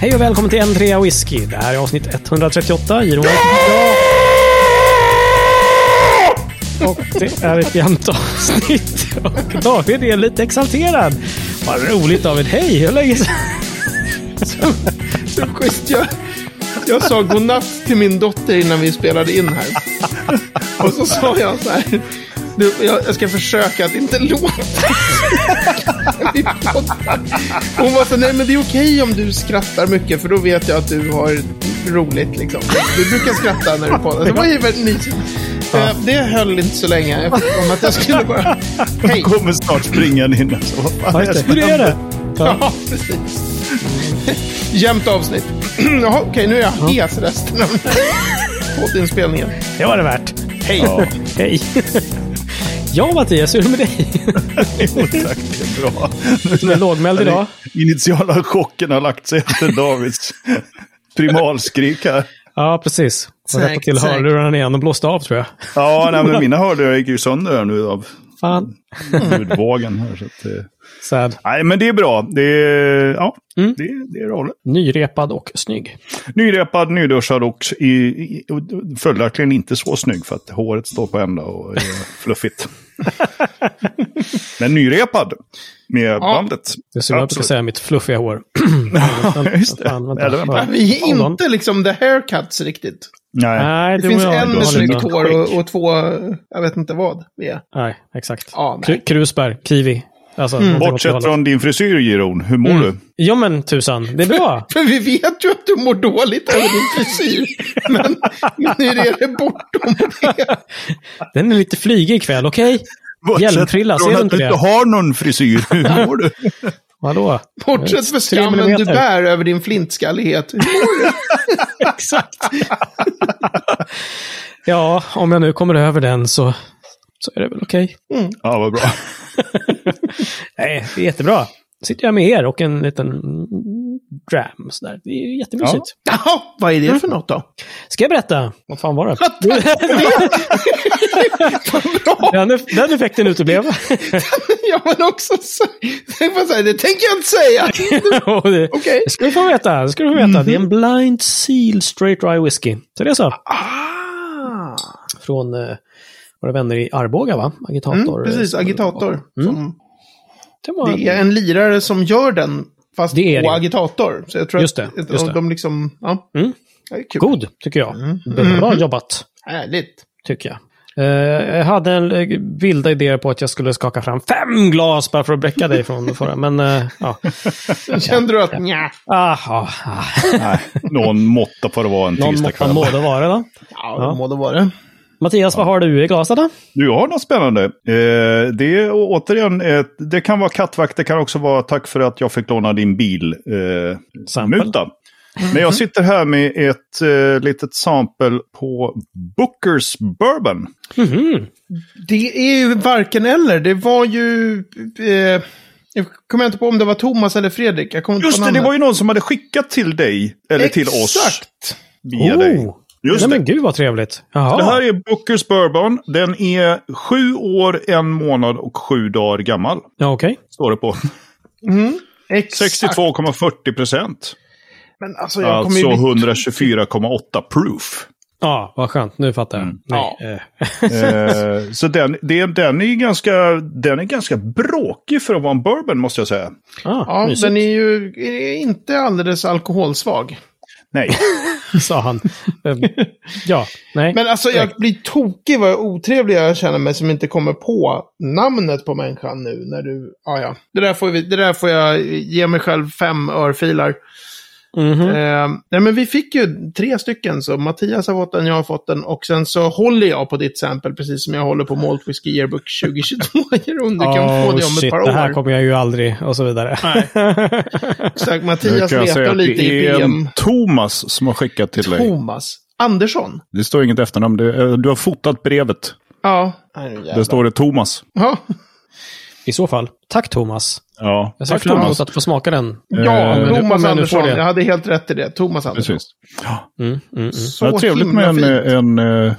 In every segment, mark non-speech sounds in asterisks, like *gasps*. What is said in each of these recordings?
Hej och välkommen till en trea whisky. Det här är avsnitt 138. Giro Och det är ett jämnt avsnitt. Och David är lite exalterad. Vad roligt David. Hej, hur länge sedan? Så schysst. Jag, jag sa godnatt till min dotter innan vi spelade in här. Och så sa jag så här. Du, jag, jag ska försöka att inte *laughs* låta. Hon var så nej men det är okej om du skrattar mycket för då vet jag att du har roligt liksom. Du brukar skratta när du poddar. Det var ju väldigt mysigt. Eh, Det höll inte så länge. Jag fick om att jag skulle bara... Hej! kommer snart springande in. Så, vad fan Ja, är just det det. Hur är det? Ja. Ja, precis. Jämnt avsnitt. Jaha, okej, nu är jag hes resten av *laughs* poddinspelningen. Det var det värt. Hej! Ja, Hej. Ja, Mattias, hur är det med dig? *laughs* jo, tack. Det är bra. Du är lågmäld idag. Initiala chocken har lagt sig efter Davids primalskrik här. Ja, precis. Säkert, rätta till hörlurarna igen och blåste av, tror jag. Ja, nej, men mina hörlurar gick ju sönder nu av Fan. ljudvågen. Här, så att, eh, Sad. nej, men det är bra. Det är, ja, Mm. det, det är roligt. Nyrepad och snygg. Nyrepad, nyduschad och i, i, följaktligen inte så snygg för att håret står på ända och är *laughs* fluffigt. Men nyrepad med bandet. Det som jag brukar säga, mitt fluffiga hår. *clears throat* Ja, just det. Fan, vänta. Eller vänta. Ja. Vi är inte liksom the haircuts riktigt. Nej. Nej, Det du finns en du med snyggt hår och, och två, jag vet inte vad vi är. Nej, exakt. Ja, nej. Kru- Krusbär, kiwi. Alltså, Mm. det Bortsett från din frisyr, Giron, hur mår du? Ja men tusan, det är bra. *laughs* För vi vet ju att du mår dåligt över din frisyr. Men, nu är det bortom det. *laughs* Den är lite flygig ikväll, okej? Bortsett Hjälmfrilla, ser du att inte du det? inte har någon frisyr, hur mår du? *laughs* Vadå? Bortsett för Tre skammen du bär över din flintskallighet. *laughs* Exakt. ja, om jag nu kommer över den så, så är det väl okej. Ja, vad bra. *laughs* Nej, det är jättebra. Sitter jag med er och en liten mm, dram sådär. Det är jättemysigt. Jaha, vad är det för något då? Ska jag berätta? Vad fan var det? *laughs* Bra! den, den effekten uteblev. *laughs* Ja, men också så. Det, det tänker jag inte säga. *laughs* Okej. Det ska du få veta. Det ska du få veta. Det är en Blind Seal Straight Rye Whisky. Så det är så. Ah, Från eh, våra vänner i Arboga, va? Agitator. mm, precis, agitator. Som, Det var, det är en lirare som gör den, fast Det är på det. agitator. Så jag tror Just det, att just det. de liksom, ja. Mm. God, tycker jag. Bra jobbat, Härligt. tycker jag. Eh, jag hade en eh, vilda idéer på att jag skulle skaka fram fem glas bara för att bräcka dig från förra. Men uh, ja. *laughs* Kände du att nja, Ah, ah, ah. Nej, någon måtta får det vara en Någon måtta tisdagkväll. må det vara då. ja, ja. må det vara. Mattias, vad har du i glaset då? Du har något spännande. Eh, det är återigen, ett, det kan vara kattvakt, det kan också vara tack för att jag fick låna din bil. Eh, Sample. muta. Men jag sitter här med ett eh, litet sample på Bookers Bourbon. Mhm. Det är ju varken eller. Det var ju... Eh, jag kommer inte på om det var Thomas eller Fredrik. Jag kommer Just det, det var ju någon som hade skickat till dig, eller till oss, Exakt! via dig. Oh. Just Nej det. men gud vad trevligt. Jaha. Det här är Bookers Bourbon. Den är sju år, en månad och sju dagar gammal. Ja, okej. Står det på. Mm, exakt. 62,40 procent. Men alltså jag kommer Alltså ju... bli- 124,8 proof. Ja, vad skönt. Nu fattar jag. Mm. Ja. eh, Eh, så den, det, den, är ju ganska, den är ganska bråkig för att vara en bourbon måste jag säga. ah, Ja, mysigt, den är ju är inte alldeles alkoholsvag. Nej, *laughs* sa han. Eh, ja, nej. Men alltså jag blir tokig vad otrevlig jag känner mig som inte kommer på namnet på människan nu när du... Ja, ja. Det där får, vi, det där får jag ge mig själv fem örfilar. Mhm. Eh, nej, men vi fick ju tre stycken, så Mattias har fått den, jag har fått den och sen så håller jag på ditt sample precis som jag håller på Malt Whisky Yearbook 2022. *laughs* Jeroen, du kan få det om ett par det här år. kommer jag ju aldrig och så vidare. *laughs* Exakt, nu Mattias letar lite i det PM. Thomas som har skickat till dig. Thomas Andersson. Det står inget efternamn. Det- eh, Du har fotat brevet. Ja. Jävlar. står det Thomas. Ja, I så fall, tack Thomas. Ja, Jag ser tack fram emot att få smaka den. ja Eh, om Thomas Andersson. Jag hade helt rätt i det. Thomas Andersson. Precis. Ja. Mm, mm, mm. Så Ja, trevligt himla med en, fint. en, eh,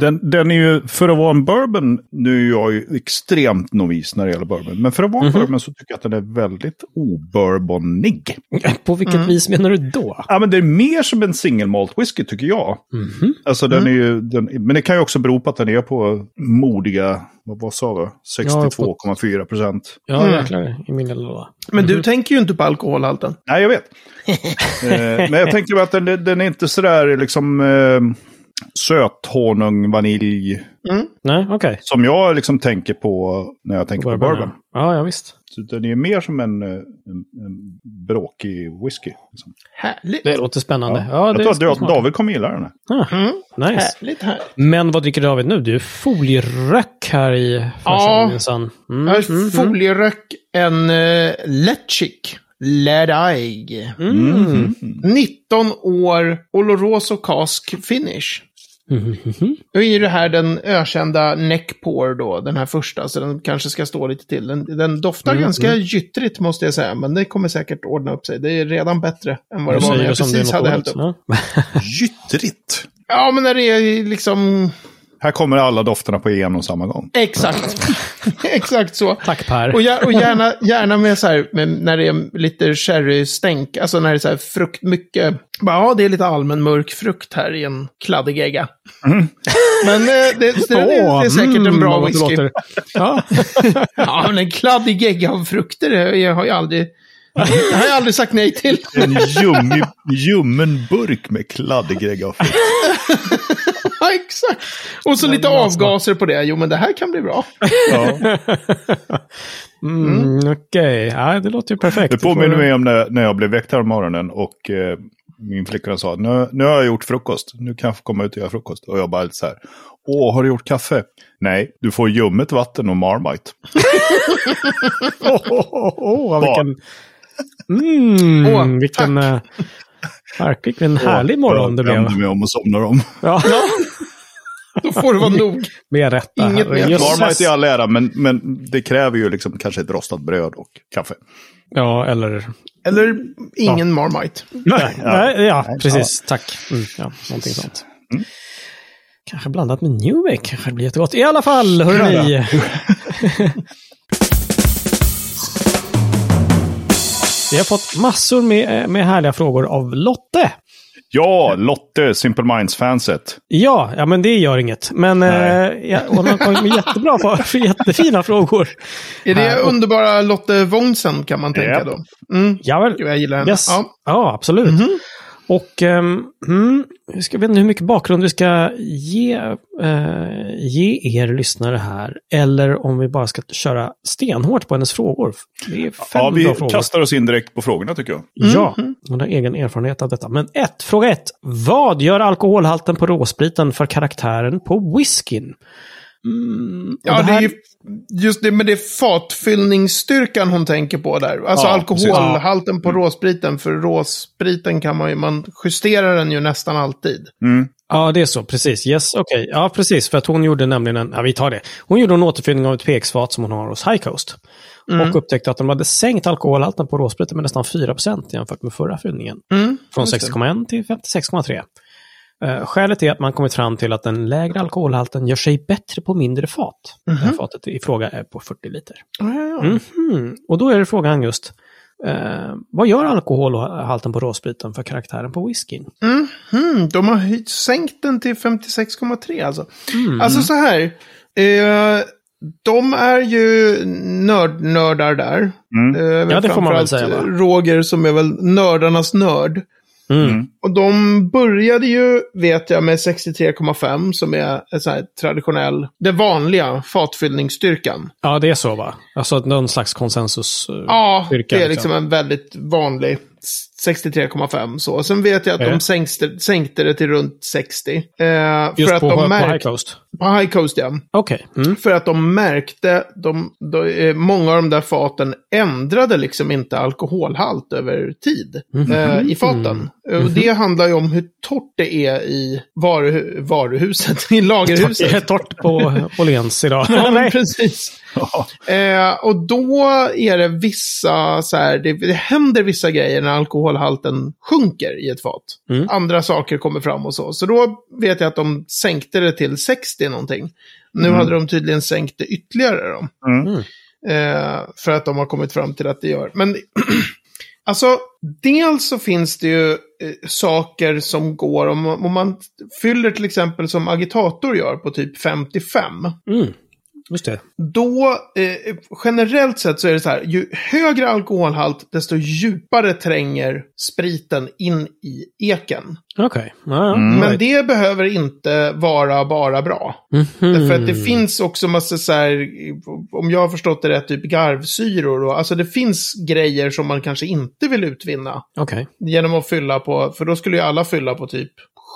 Den, den är ju, för att vara en bourbon, nu är jag ju extremt novis när det gäller bourbon, men för att vara en Mhm. bourbon så tycker jag att den är väldigt obourbonig. På vilket Mm. vis menar du då? Ja, men det är mer som en single malt whisky tycker jag. Mhm. Alltså den är ju, den, men det kan ju också bero på att den är på modiga, vad, vad sa vi? 62,4 procent. Ja, Mm. jäklar. I min lilla låda. Men du tänker ju inte på alkoholhalten. Nej, jag vet. *laughs* eh, men jag tänker att den, den är inte sådär liksom eh, söt honung, vanilj. Nej, okej. Som jag liksom tänker på när jag tänker på bourbon. Ja, ja, visst. Så den är mer som en, eh, en, en bråkig whisky. Liksom. Härligt. Det låter spännande. Ja, det jag tror att. David kommer gilla den. här. Mm. nice. Härligt, härligt. Men vad dricker David nu? Du är folieröck här i Ja. minsann. Mm, Jag har mm, mm. folieröck en uh, Letchik. Ledai. Mm. 19 år, Oloroso Cask Finish. Mhm. Nu är det här den ökända neckpour då, den här första, så den kanske ska stå lite till. Den, den doftar Mm, ganska gyttrigt måste jag säga, men det kommer säkert ordna upp sig. Det är redan bättre än vad det var när jag precis hade hällt upp. Ja. *laughs* Gyttrigt! Ja, men när det är liksom... Här kommer alla dofterna på en och samma gång. Exakt. *laughs* Exakt så. Tack Per. Och, gär, och gärna, gärna med så här, med, när det är lite sherrystänk, alltså när det är så här frukt, mycket, bara, ja det är lite allmän mörk frukt här i en kladdig gegga. Men eh, det, det, det, det är säkert en mm, bra vad det whisky. Ja. *laughs* Ja, men en kladdig gegga av frukter jag har jag aldrig, det har jag aldrig sagt nej till. En ljummen burk med kladdig gegg av frukt. *laughs* Exakt. Och så lite avgaser på det. Jo, men det här kan bli bra. Ja. *laughs* Mm, Okej, ja, det låter ju perfekt. Det påminner mig om när, när jag blev väckt här om morgonen och eh, min flickvän sa nu, nu har jag gjort frukost, nu kan jag få komma ut och göra frukost. Och jag bara lite så här, åh, har du gjort kaffe? Nej, du får ljummet vatten och Marmite. Åh, *laughs* åh, åh, vilken... Mm, Åh, vilken... eh, Verkligen härlig morgon det Jag vänder blev. mig om och somnar om. Ja, *laughs* Då får det vara nog. med rätta. Inget mer. Marmite i all ära, men, men det kräver ju liksom kanske ett rostat bröd och kaffe. Ja, eller... Eller ingen Marmite. Nej, nej, ja, Nej, precis. Tack. Mm, ja, någonting sånt. Kanske blandat med Newek kanske det blir jättegott. I alla fall, hörni. *laughs* Vi har fått massor med, med härliga frågor av Lotte. Ja, Lotte, Simple Minds-fanset. Ja, ja, men det gör inget. Men eh, ja, hon har kommit med jättebra, *laughs* för, jättefina frågor. Är det Här, och- underbara Lotte Wongsen kan man tänka Japp. då? Mm. Ja, väl. Jag gillar henne. Yes. Ja. Ja, absolut. Mhm. Och um, mm, jag ska- vet inte hur mycket bakgrund vi ska ge, eh, ge er lyssnare här. Eller om vi bara ska köra stenhårt på hennes frågor. Det är fem Ja, vi bra frågor. kastar oss in direkt på frågorna tycker jag. Ja, hon har egen erfarenhet av detta. Men ett, fråga ett. Vad gör alkoholhalten på råspriten för karaktären på whiskyn? Mm, Ja, det, här- är ju just det med det fatfyllningsstyrkan hon tänker på där. Alltså Ja, alkoholhalten på råspriten. För råspriten kan man ju, man justerar den ju nästan alltid. Mm. Ja, det är så. Precis. Yes, okej. Ja, precis. För att hon gjorde nämligen en... Ja, vi tar det. Hon gjorde en återfyllning av ett peksfat som hon har hos High Coast. Mm. Och upptäckte att de hade sänkt alkoholhalten på råspriten med nästan 4% jämfört med förra fyllningen. Mm, Från just det. 6,1 till 56,3. Uh, skälet är att man kommit fram till att den lägre alkoholhalten gör sig bättre på mindre fat. Det här fatet i fråga är på 40 liter. Ja. Mhm. Och då är det frågan just, eh, vad gör alkoholhalten på råspriten för karaktären på whiskyn? Mm, de har höjt, sänkt den till 56,3 alltså. Mm. Alltså så här. Eh, de är ju nörd-nördar där. Mm. Eh, Ja, det får man väl säga, va? Roger som är väl nördarnas nörd. Mm. Och de började ju, vet jag, med 63,5 som är en sån här traditionell, det vanliga fatfyllningsstyrkan. Ja, det är så va? Alltså någon slags konsensus. eh, Ja, styrka, det är liksom en väldigt vanlig 63,5 så. Sen vet jag att de sänkte, sänkte det till runt 60. Eh, Just för att på, de på High Coast? På High Coast ja. Okej. Mm. För att de märkte, de, de, eh, många av de där faten ändrade liksom inte alkoholhalt över tid Mhm. eh, i faten. Eh, Och det handlar ju om hur torrt det är i varu, varuhuset, *laughs* i Det är lagerhuset. torrt på Åhléns idag. *laughs* Ja, precis. Ja. Eh, och då är det vissa, så här, det, det händer vissa grejer när alkoholhalten sjunker i ett fat. Mm. Andra saker kommer fram och så. Så då vet jag att de sänkte det till 60 någonting. Nu Mm. hade de tydligen sänkt det ytterligare då. Mm. Eh, för att de har kommit fram till att det gör. Men *clears throat* alltså, dels så finns det ju eh, saker som går om, om man fyller till exempel som agitator gör på typ 55. Mm. Just det. Då, eh, generellt sett så är det så här, ju högre alkoholhalt, desto djupare tränger spriten in i eken. Okej. Ja. Mm. Men det behöver inte vara bara bra. Mhm. Därför att det finns också massa så här, om jag har förstått det rätt, typ garvsyror och alltså det finns grejer som man kanske inte vill utvinna Okej. genom att fylla på, för då skulle ju alla fylla på typ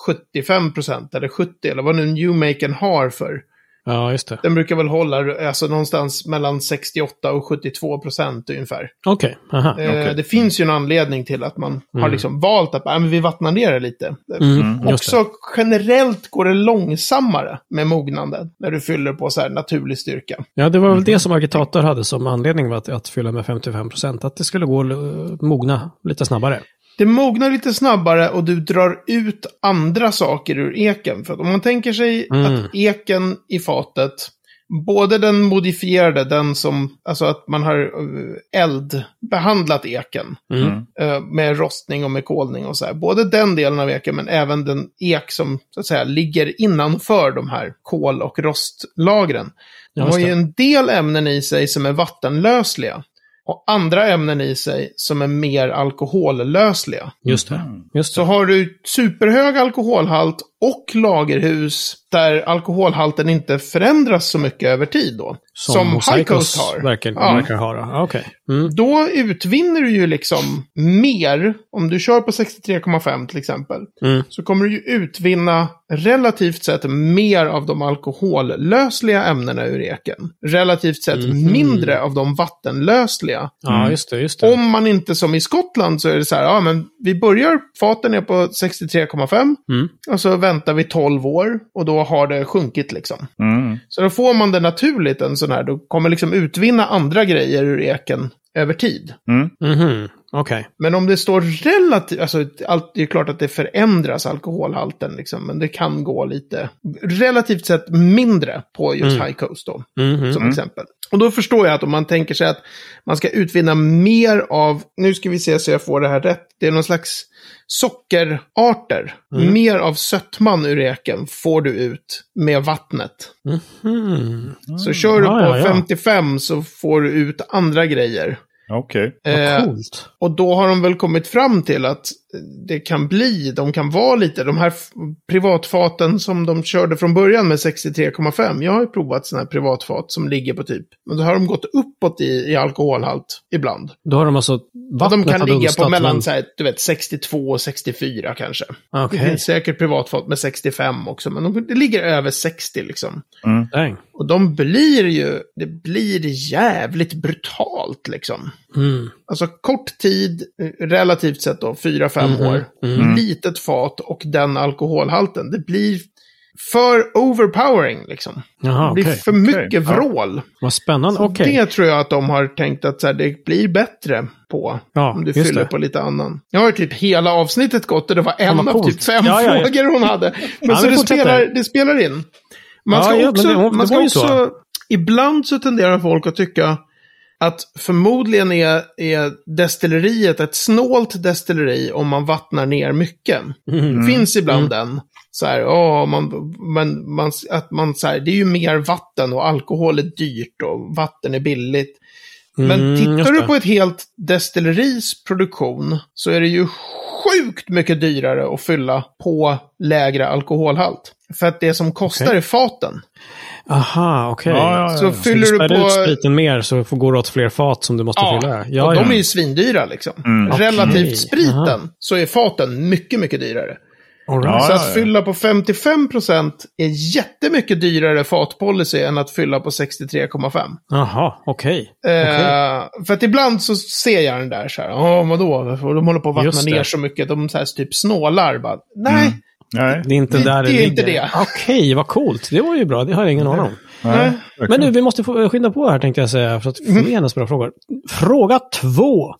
75 procent eller 70 eller vad nu Newmaken har för. Ja, just det. Den brukar väl hålla alltså någonstans mellan 68 och 72 procent ungefär. Okej. Aha. Eh, Okej. Det finns ju en anledning till att man har Mm. liksom valt att äh, men vi vattnar ner det lite. Mm. Det. Också generellt går det långsammare med mognanden när du fyller på så här naturlig styrka. Ja, det var väl det som agitator hade som anledning att, att fylla med 55 procent. Att det skulle gå att mogna lite snabbare. Det mognar lite snabbare och du drar ut andra saker ur eken. För att om man tänker sig Mm. att eken i fatet, både den modifierade, den som, alltså att man har eh, eldbehandlat eken Mm. eh, med rostning och med kolning och så här. Både den delen av eken men även den ek som så att säga ligger innanför de här kol och rostlagren. De har ju en del ämnen i sig som är vattenlösliga. Och andra ämnen i sig som är mer alkohollösliga. Just det. Just Så det. har du superhög alkoholhalt och lagerhus där alkoholhalten inte förändras så mycket över tid då. Som, High Coast Psychos har. Verkar, Ja. verkar ha. då. Ja, Okej. Mm. Då utvinner du ju liksom mer, om du kör på 63,5 till exempel, Mm. så kommer du ju utvinna relativt sett mer av de alkohollösliga ämnena ur eken. Relativt sett Mhm. mindre av de vattenlösliga. Ja, just det. Just det. Om man inte som i Skottland så är det så här, ja men vi börjar, faten är på 63,5 Mm. och så väntar vi 12 år och då har det sjunkit liksom. Mm. Så då får man det naturligt en sån här, då kommer liksom utvinna andra grejer ur eken över tid. Mm. Mhm. Okej. Men om det står relativt, alltså allt, det är klart att det förändras alkoholhalten liksom, men det kan gå lite, relativt sett mindre på just Mm. High Coast då, Mhm. som exempel. Och då förstår jag att om man tänker sig att man ska utvinna mer av, nu ska vi se så jag får det här rätt, det är någon slags sockerarter. Mm. Mer av sötman ur eken får du ut med vattnet. Mhm. Så kör du på ja, ja. 55 så får du ut andra grejer. Okej. Vad Eh, coolt. och då har de väl kommit fram till att det kan bli, de kan vara lite, de här privatfaten som de körde från början med 63,5. Jag har ju provat sådana här privatfat som ligger på typ, men då har de gått uppåt i, i alkoholhalt ibland. Då har de alltså vattnet de kan ligga dunstat, på mellan men- så här, du vet, 62 och 64 kanske. Det Okej. finns säkert privatfat med 65 också, men de, det ligger över 60 liksom. Dang. Och de blir ju, det blir jävligt brutalt liksom. Mm. Alltså kort tid, relativt sett då, 4-5 Mhm, år. mhm. Litet fat och den alkoholhalten. Det blir för overpowering liksom. Jaha, det blir okej. för mycket Ja. vrål. Vad spännande. Okej. Det tror jag att de har tänkt att så här, det blir bättre på. Ja, om du fyller det. på lite annan. Jag har typ hela avsnittet gått och det var en vad av coolt. typ fem Ja, ja, ja. frågor hon hade. *laughs* Men Ja, så det spelar, det spelar in. Man Ja, ska ja, också, det- det man ska också ibland så tenderar folk att tycka att förmodligen är, är destilleriet ett snålt destilleri om man vattnar ner mycket. Det finns ibland den. Så här, åh, man, men man, att man så här, det är ju mer vatten och alkohol är dyrt och vatten är billigt. Men Mm, tittar du på ett helt destilleris produktion så är det ju sjukt mycket dyrare att fylla på lägre alkoholhalt. För att det som kostar Okej. är faten. Aha, okej. Ja, ja, ja. Så ja. Så fyller du du på... ut spriten mer så får går det åt fler fat som du måste Ja, fylla. Ja, och ja. de är ju svindyra liksom. Mm. Relativt Okej, spriten aha. så är faten mycket, mycket dyrare. Ja, right. så ja, att ja. fylla på 55% är jättemycket dyrare fatpolicy än att fylla på 63,5. Jaha, okej. Eh, Okej. För att ibland så ser jag den där så här, åh vadå, de håller på att vattna ner så mycket, de så här typ snålar. Bara, Nej, Nej. Det är inte Det- där det, det är inte det. Okej, vad coolt. Det var ju bra. Det har jag ingen aning om. Nej, Men nu, vi måste få skynda på här tänkte jag säga, för att få Mm. igenom bra frågor. Fråga två.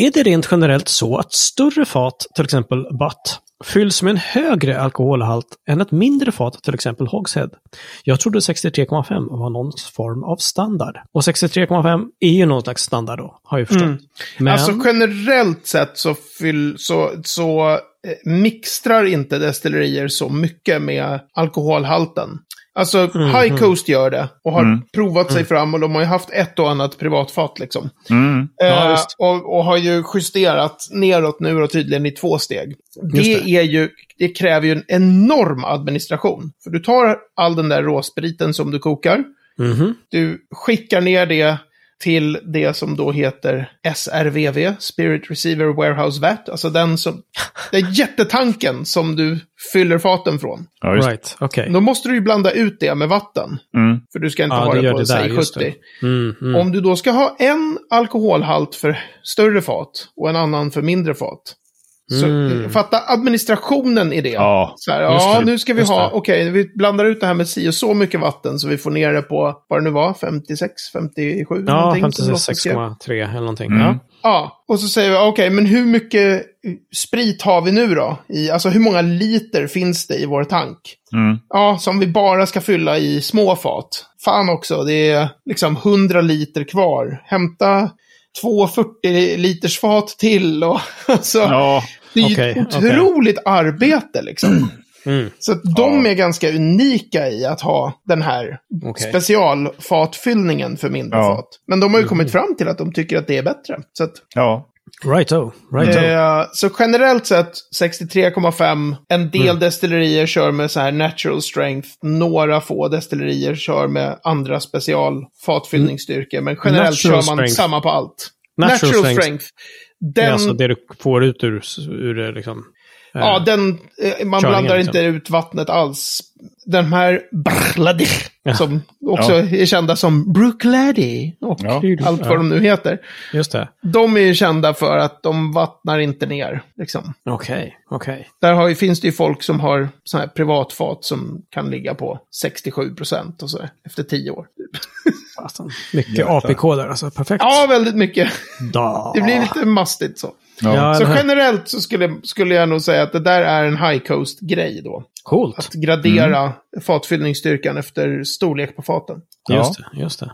Är det rent generellt så att större fat, till exempel butt, fylls med en högre alkoholhalt än ett mindre fat, till exempel hogshead? Jag trodde 63,5 var någon form av standard. Och 63,5 är ju någon slags standard då, har jag förstått. Mm. Men, Alltså generellt sett så, fyll, så, så eh, mixtrar inte destillerier så mycket med alkoholhalten. Alltså High Coast gör det och har Mm. provat sig fram och de har ju haft ett och annat privatfat liksom. Mm. Ja, Eh, och, och har ju justerat neråt nu och tydligen i två steg. Det, det. Är ju, det kräver ju en enorm administration. För du tar all den där råspriten som du kokar, Mhm. du skickar ner det till det som då heter SRVV, Spirit Receiver Warehouse Vat. Alltså den som, den jättetanken som du fyller faten från. Ja. Right, okej. Då måste du ju blanda ut det med vatten. Mm. För du ska inte Ja, ha det på, det där, säg, just 70. det. Mm, mm. Om du då ska ha en alkoholhalt för större fat och en annan för mindre fat. Så Mm. fatta administrationen i det. Ja, så här, ja, det, nu ska vi ha, okej, vi blandar ut det här med si och så mycket vatten så vi får ner det på, vad det nu var, 56, 57 Ja, någonting. som Lotta skrev. 56,3 eller någonting. Mm. Ja. Ja, och så säger vi, okej, men hur mycket sprit har vi nu då? I, alltså hur många liter finns det i vår tank? Mm. Ja, som vi bara ska fylla i små fat. Fan också, det är liksom 100 liter kvar. Hämta två 40 liters fat till och *laughs* alltså, Ja, det är ju okej, ett otroligt arbete liksom. Mm. Så att de är ganska unika i att ha den här Okej. specialfatfyllningen för mindre Ja. fat. Men de har ju kommit fram till att de tycker att det är bättre. Så att ja. Righto, righto. Eh, så generellt sett 63,5. En del Mm. destillerier kör med så här natural strength. Några få destillerier kör med andra specialfatfyllningsstyrkor. Men generellt Natural kör man strength. samma på allt. Natural Natural, strength. strength. Det Den, alltså det du får ut ur, ur det liksom. eh, ja, den, eh, man körningen, blandar liksom. inte ut vattnet alls. Den här Brladi, Ja. som också Ja. är kända som Brooklady och Ja. allt vad de nu heter. Just det. De är ju kända för att de vattnar inte ner. Liksom. Okej, okej. Där har, finns det ju folk som har sådana här privatfat som kan ligga på 67 procent och så efter tio år. Fasen. Mycket Jäklar. APK där alltså. Perfekt. Ja, väldigt mycket. Da. Det blir lite mastigt så. Ja. Ja, Så generellt så skulle, skulle jag nog säga att det där är en high coast-grej då. Coolt. Att gradera fatfyllningsstyrkan efter storlek på faten. Just det, just det.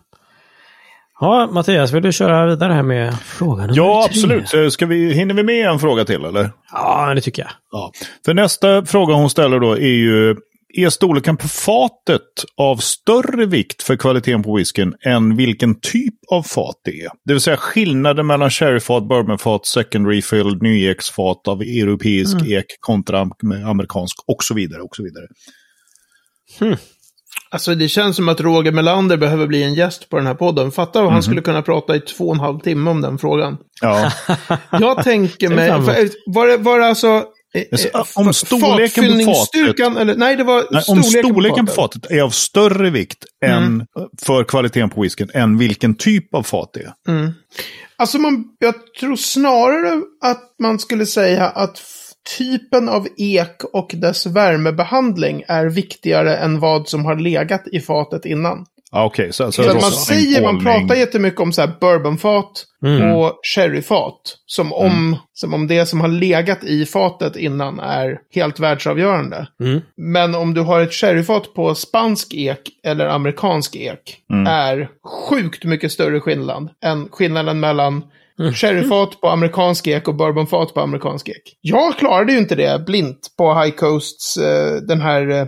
Ja, Mattias, vill du köra vidare här med frågan ja, absolut. Eh, Ska vi, hinner vi med en fråga till eller? Ja, det tycker jag. Ja. För nästa fråga hon ställer då är ju, är storleken på fatet av större vikt för kvaliteten på whiskyn än vilken typ av fat det är? Det vill säga skillnaden mellan sherryfat, bourbonfat, second refill, nyexfat av europeisk ek kontra am- amerikansk och så vidare. Och så vidare. Alltså det känns som att Roger Melander behöver bli en gäst på den här podden. Fatta om han skulle kunna prata i två och en halv timme om den frågan. Ja. Jag tänker *laughs* mig, var, det, var det alltså... eh, eh, om storleken på fatfyllningsstyrkan, eller nej, det var Nej, om storleken, på fatet. fatet är av större vikt än för kvaliteten på whiskyn än vilken typ av fat det är. Mm. Alltså man, jag tror snarare att man skulle säga att typen av ek och dess värmebehandling är viktigare än vad som har legat i fatet innan. Ja, Okej, så Så att man säger, man pratar jättemycket om så här bourbonfat Mm. och sherryfat. Som om, som om det som har legat i fatet innan är helt världsavgörande. Mm. Men om du har ett sherryfat på spansk ek eller amerikansk ek är sjukt mycket större skillnad än skillnaden mellan sherryfat på amerikansk ek och bourbonfat på amerikansk ek. Jag klarade ju inte det blint på High Coasts, eh, den här eh,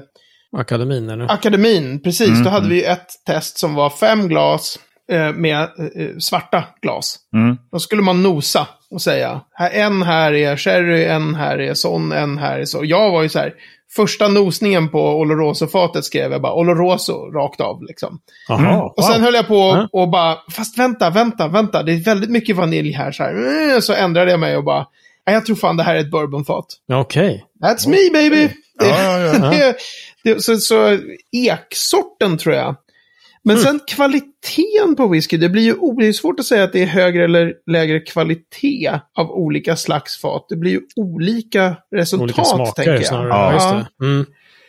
Akademin, eller? akademin. Precis, då hade vi ju ett test som var fem glas eh, med eh, svarta glas. Mm. Då skulle man nosa och säga, här, en här är sherry, en här är sån, en här är så. Jag var ju så här, första nosningen på Oloroso-fatet skrev jag bara Oloroso rakt av liksom. Jaha, Och sen wow. höll jag på Ja. och bara, fast vänta, vänta, vänta, det är väldigt mycket vanilj här. Så, här. "Eh", så ändrade jag mig och bara, "Nej, jag tror fan det här är ett bourbonfat. Okej. That's me baby! Ja, ja, ja. *laughs* Det, så, så eksorten tror jag. Men Mm. sen kvaliteten på whisky, det blir ju det är svårt att säga att det är högre eller lägre kvalitet av olika slags fat. Det blir ju olika resultat, Olika smaker tänker jag. snarare. Ja. Ja,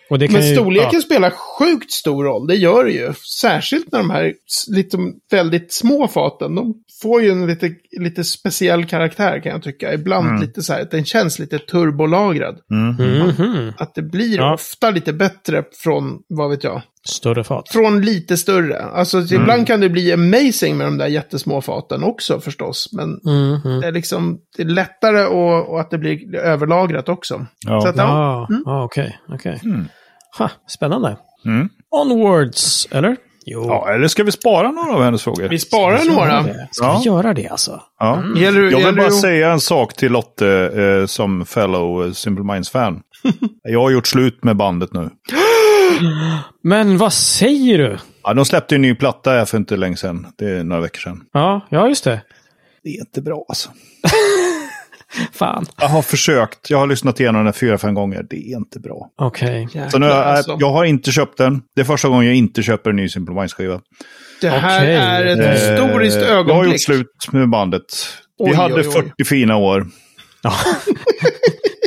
just det. Mm. Och det kan Men ju- storleken ja. spelar sjukt stor roll, det gör det ju. Särskilt när de här lite, väldigt små faten, de får ju en lite, lite speciell karaktär kan jag tycka. Ibland Mm. lite så här, den känns lite turbolagrad. Mhm. Att det blir Ja. ofta lite bättre från, vad vet jag, Större fat. från lite större. Alltså Mm. ibland kan det bli amazing med de där jättesmå faten också förstås. Men Mhm. det är liksom, det är lättare och, och att det blir överlagrat också. Ja. Så att, ja. Ah, okej. okej. Mm. Ha, Spännande. Mm. Onwards, eller? Jo. Ja, eller ska vi spara några av hennes frågor? Vi sparar några. Ska Ja. vi göra det alltså? Ja. Gäller, Jag vill gäller bara säga en sak till Lotte eh, som fellow eh, Simple Minds-fan. *laughs* jag har gjort slut med bandet nu. *gasps* Men vad säger du? Ja, de släppte en ny platta här för inte länge sedan. Det är några veckor sedan. Ja, ja just det. Det är inte bra alltså. *laughs* *laughs* Fan. Jag har försökt. Jag har lyssnat igenom den fyra, fem gånger. Det är inte bra. Okej. Jäklar, Så nu, alltså. jag, har inte köpt den. Det är första gången jag inte köper en ny Simple Minds-skiva. Det här Okej. är ett Eh, historiskt Jag har ögonblick. gjort slut med bandet. Vi Oj, hade oj, oj. 40 fina år. Ja.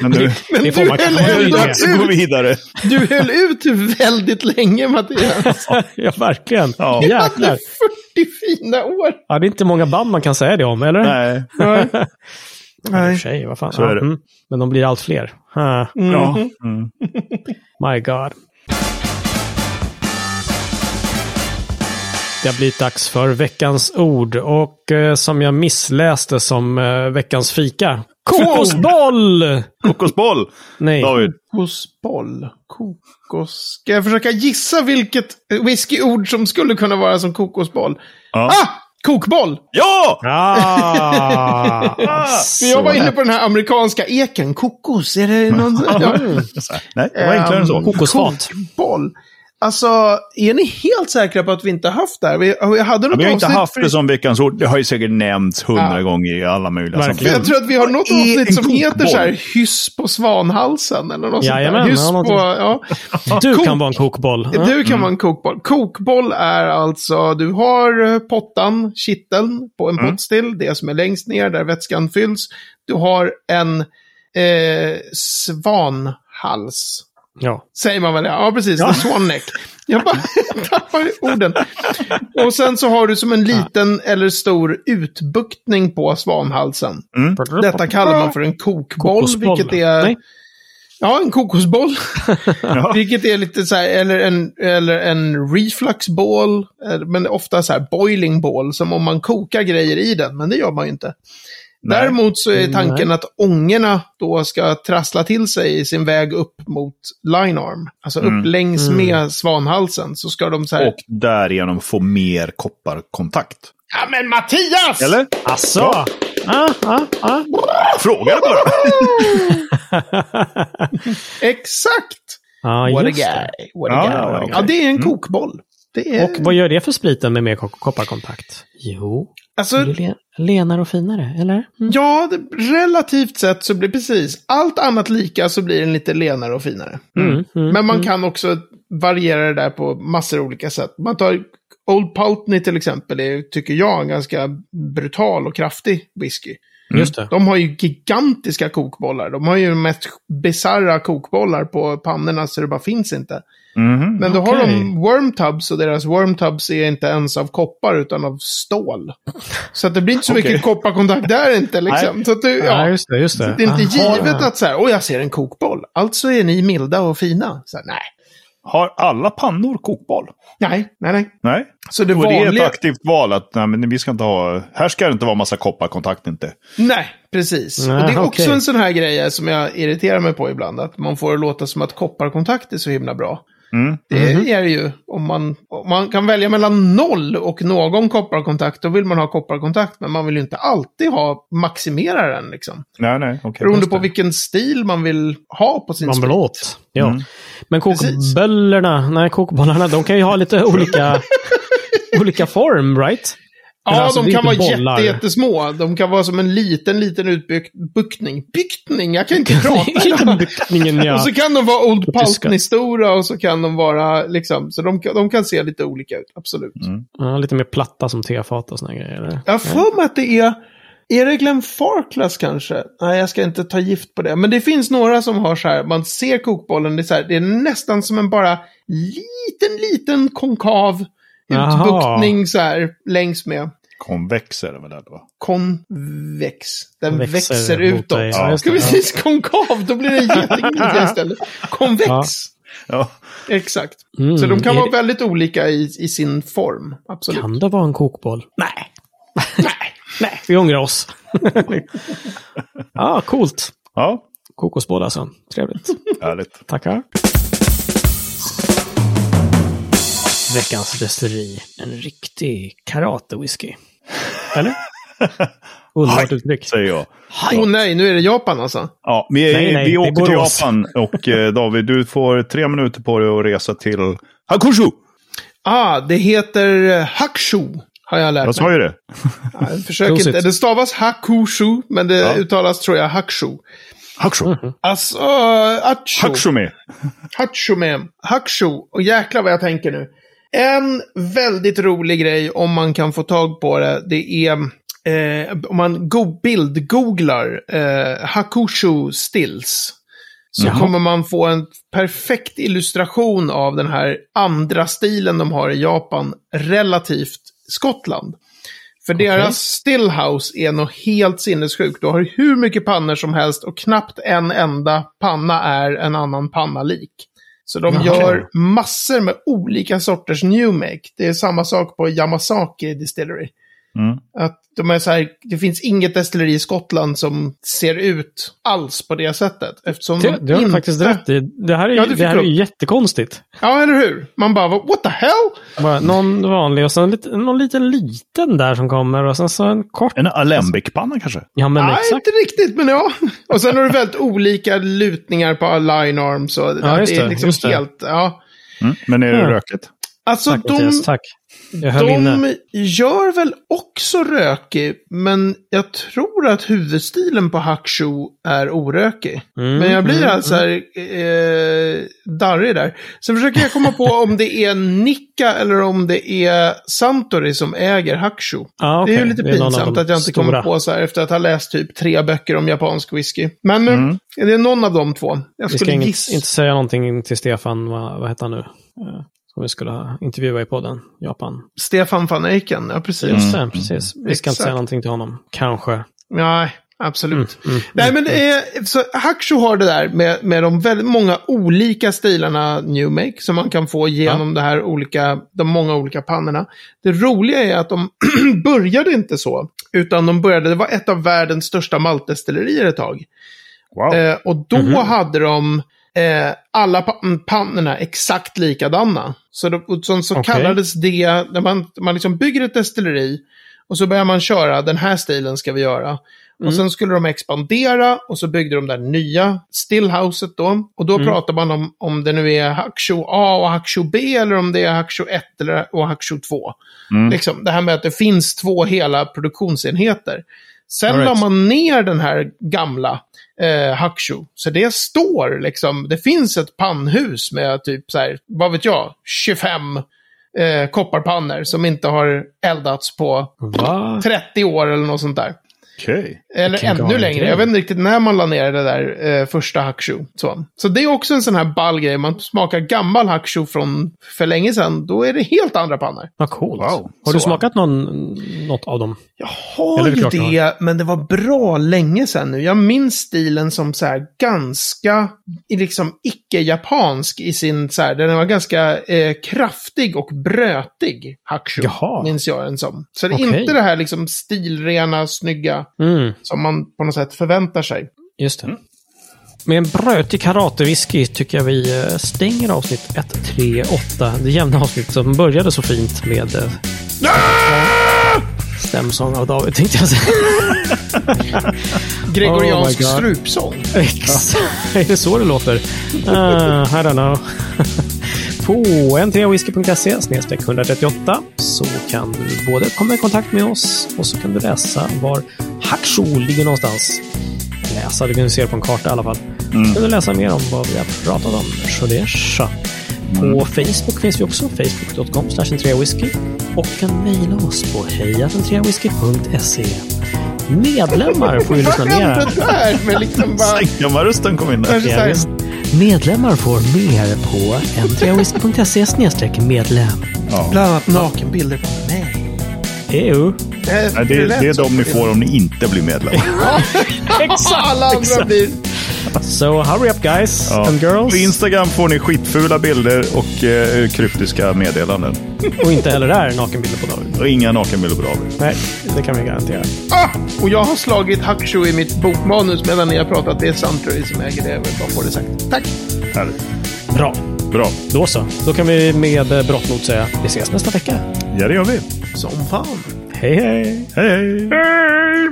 Men nu *laughs* Men Det får du man höll ändå att gå ut, vidare. du höll ut väldigt länge, Mattias. *laughs* ja, verkligen. Ja. Du hade Jäklar. 40 fina år. Ja, det är inte många band man kan säga det om, eller? Nej. Nej. I och för sig, vad fan. Så är det. mm. Men de blir allt fler. Ha, Ja. Mhm. Mm. my God. Det har blivit dags för veckans ord och eh, som jag missläste som eh, veckans fika. Kokosboll! Kokosboll! Nej. David. Kokosboll. Kokos. Ska jag försöka gissa vilket whiskyord som skulle kunna vara som kokosboll? Ja. Ah! Kokboll! Ja! Ah, *laughs* För jag var inne på den här amerikanska eken. Kokos, är det någon... *laughs* Ja. Nej, det var enklare än så. Ehm, Kokosfat. Kokboll. Alltså, är ni helt säkra på att vi inte har haft det här? Vi, vi hade något Vi har inte haft för- det som veckans ord. Det har ju säkert nämnts hundra Ja. gånger i alla möjliga sammanhang. jag tror att vi har något avsnitt som heter så här hyss på svanhalsen eller något Jajamän, sånt där. Hyss ja, på, ja. Du Kok- kan vara en kokboll. Ja. Du kan vara en kokboll. Kokboll är alltså, du har pottan, kitteln på en pottstill, det som är längst ner där vätskan fylls. Du har en eh, svanhals. Ja. Säger man väl? Ja, precis. En swan neck. Jag bara *laughs* tappar orden. Och sen så har du som en liten eller stor utbuktning på svanhalsen. Detta kallar man för en kokboll, Kokosboll. vilket är... Nej. Ja, en kokosboll. *laughs* Ja. Vilket är lite så här, eller en, eller en refluxboll, eller- men ofta så här boiling ball, som om man kokar grejer i den, men det gör man ju inte. Däremot så är tanken Nej. att ångorna då ska trassla till sig i sin väg upp mot line arm. Alltså upp längs med svanhalsen så ska de så här... Och därigenom få mer kopparkontakt. Ja men Mattias! Eller? Asså? Ah, ah, ah. Fråga bara! *laughs* Exakt! Ja, What a guy. What a Ja, guy. ja, what a guy. okej. Ja, det är en kokboll. Det är... Och vad gör det för spriten med mer kop- kopparkontakt? Jo, alltså, det blir lenare och finare, eller? Mm. Ja, det, relativt sett så blir precis allt annat lika så blir den lite lenare och finare. Mm, mm, Men man kan också variera det där på massor av olika sätt. Man tar Old Pultney till exempel, är, tycker jag, en ganska brutal och kraftig whisky. Just det. De har ju gigantiska kokbollar. De har ju de mest bisarra kokbollar på pannorna så det bara finns inte. Mhm. Men då har Okej. de wormtubs och deras wormtubs är inte ens av koppar utan av stål. Så att det blir inte så Okej. mycket kopparkontakt där inte liksom. Så att du, Ja, ja, just det. Just så det. det är inte Aha. givet att så här, åh jag ser en kokboll. Alltså är ni milda och fina. Så här, nej, Har alla pannor kokboll? nej, nej, nej. Nej. Så det Och det är ett vanliga... aktivt val att nej, men vi ska inte ha... Här ska det inte vara massa kopparkontakt inte. Nej, precis. Nej, och det är också en sån här grej som jag irriterar mig på ibland. Att man får det låta som att kopparkontakt är så himla bra. Mm. Det Mhm. är det ju. Om man, om man kan välja mellan noll och någon kopparkontakt, då vill man ha kopparkontakt. Men man vill ju inte alltid ha maximera den liksom. Nej, nej. okej. Beroende på det. vilken stil man vill ha på sin Man vill åt. Ja. Mm. Men kokböllerna, nej kokbollarna, de kan ju ha lite olika, *laughs* olika form, right? Men Ja, alltså, de kan vara bollar. jätte, jättesmå. De kan vara som en liten, liten utbuktning. Byktning, jag kan inte *laughs* prata idag. Buktningen, ja. *laughs* Och så kan de vara Old. Pultney-stora och så kan de vara liksom, så de, kan- de kan se lite olika ut, absolut. Mm. ja. Lite mer platta som tefat och såna grejer. Eller? Jag har för mig att det är, Är det Glenn Farklas kanske? Nej, jag ska inte ta gift på det. Men det finns några som har så här, man ser kokbollen, det är, så här, det är nästan som en bara liten, liten konkav. Utbuktning så här längs med. Konvex är det väl där då? Konvex. Den Växer växer, utåt. dig. Ja, Ska det. vi säga konkav, då blir det jättegulligt *laughs* istället. Konvex. Ja. Ja. Exakt. Mm, Så de kan vara det- väldigt olika i, i sin form. Absolut. Kan det vara en kokboll? Nej. *laughs* Nej. Nej, vi ångrar oss. ja, coolt. ja, Kokosboll alltså. Trevligt. härligt. Tackar. Veckans destilleri. En riktig karate-whisky. Eller? *laughs* Underbart uttryck. Säger jag. Åh nej, nu är det Japan alltså. Ja, vi, är, Nej, nej, vi åker till. Japan och eh, David, du får tre minuter på dig att resa till Hakushu. Ah, det heter eh, Hakushu. Har jag lärt Jag mig. sa ju det. *laughs* Ja, jag försöker inte. Det stavas Hakushu, men det Ja. uttalas tror jag Hakushu. Hakushu. Alltså, uh, Achu. Hakushu Hakushu med. Hakushu. Och jäklar vad jag tänker nu. En väldigt rolig grej om man kan få tag på det, det är eh, om man go bildgooglar eh, Hakushu Stills. Så Jaha. kommer man få en perfekt illustration av den här andra stilen de har i Japan relativt Skottland. För deras stillhouse är nog helt sinnessjukt. Du har hur mycket pannor som helst och knappt en enda panna är en annan panna lik. Så de Jaha. gör massor med olika sorters new make. Det är samma sak på Yamasaki Distillery. Mm. Att de är så här, det finns inget destilleri i Skottland som ser ut alls på det sättet. Eftersom Det, de det har du inte... faktiskt rätt i. Det här är, Ja, ju- det här är du. ju jättekonstigt. Ja, eller hur? Man bara, what the hell? Bara någon vanlig och sen lite, någon liten liten där som kommer och sen så en kort. En alembic-panna kanske? Ja, men Nej, exakt. inte riktigt, men ja. Och sen har du väldigt olika lutningar på line arms. Och Ja, just det är det, liksom just det. helt, ja. Mm. Men är det Ja. rökigt? Alltså Tack de, Mattias, tack. Jag höll inne. de gör väl också rökig, men jag tror att huvudstilen på Hakushu är orökig. Mm, men jag blir mm, alltså här, eh, darrig där. Sen försöker jag komma på om det är Nikka eller om det är Santori som äger Hakushu. Ja, Det är ju lite är pinsamt de att jag inte stora. kommer på så här efter att ha läst typ tre böcker om japansk whisky. Men eh, Mm. det är någon av de två. Jag Vi ska skulle inget, inte säga någonting till Stefan, vad, vad heter han nu? Eh, Som vi skulle ha intervjua i podden, Japan. Stefan van Eycken, ja precis. Just det, precis. Vi ska inte Exakt. säga någonting till honom. Kanske. Nej, absolut. Mm, Nej, men det är, så Hakushu har det där med, med de väldigt många olika stilarna New Make som man kan få genom det här olika, de många olika pannorna. Det roliga är att de *clears throat* började inte så, utan de började, det var ett av världens största maltdestillerier ett tag. Wow. Eh, och då Mhm. hade de eh, alla pa pannorna exakt likadana. Så, och så, så Okej. kallades det, när man, man liksom bygger ett destilleri och så börjar man köra, den här stilen ska vi göra. Och sen skulle de expandera och så byggde de det nya stillhouset då. Och då pratar man om om det nu är Hakushu A och Hakushu B eller om det är Hakushu 1 eller, och Hakushu 2. Mm. Liksom, det här med att det finns två hela produktionsenheter. Sen right. la man ner den här gamla eh, Hakushu. Så det står liksom, det finns ett pannhus med typ så här, vad vet jag, 25 eh, kopparpannor som inte har eldats på Va? 30 år eller något sånt där. Okej. Eller ännu längre. Jag vet inte riktigt när man la ner det där eh, första Hakushu. Så. så det är också en sån här ball grej. Man smakar gammal Hakushu från för länge sedan. Då är det helt andra pannor. Vad coolt. Wow. Har du Så. smakat någon, något av dem? Jag har det ju det, men det var bra länge sedan nu. Jag minns stilen som så här ganska, liksom icke-japansk i sin så här, den var ganska eh, kraftig och brötig, Hakushu. Jaha. Minns jag den som. Så det är Okej. inte det här liksom stilrena, snygga, Mm, som man på något sätt förväntar sig. just det. Med en brötig karate-whisky tycker jag vi eh, stänger avsnitt 138. Det jämna avsnitt som började så fint med eh, stämsång av David, tänkte jag säga. *laughs* Gregoriansk Oh strupsång. Exakt. *laughs* Är det så det låter? Uh, I don't know. *laughs* På n3whisky.se snedstreck 138 så kan du både komma i kontakt med oss och så kan du läsa var Haksho ligger någonstans. Läsa, du kan se det på en karta i alla fall. Mm. kan du läsa mer om vad vi har pratat om. Så det är så. På Facebook finns vi också, facebook.com whisky och kan mejla oss på hejatentreawhisky.se. Medlemmar får ju lyssna Vad hände mer. där? Men liksom bara... Sängammarrösten kom in där. Medlemmar får mer på n3whisky.se medlem. Ja. bland annat nakenbilder på mig. EU. Eh, Nej, det, lät det är som- de ni får om ni inte blir medlem. *laughs* Exakt! Alla andra exakt. blir... So hurry up guys Ja. and girls. På Instagram får ni skitfula bilder och eh, kryptiska meddelanden. Och inte heller där nakenbilder på David. Och inga nakenbilder på David. Nej, det kan vi garantera. Ah! Och jag har slagit hackshow i mitt bokmanus medan ni har pratat. Det är Suntory som äger det. Jag vill bara få det sagt. Tack! Härligt. Bra. Bra. Då så. Då kan vi med eh, brottmot säga vi ses nästa vecka. Ja, det gör vi. Som fan. Hej hej! Hej, hej! Hej!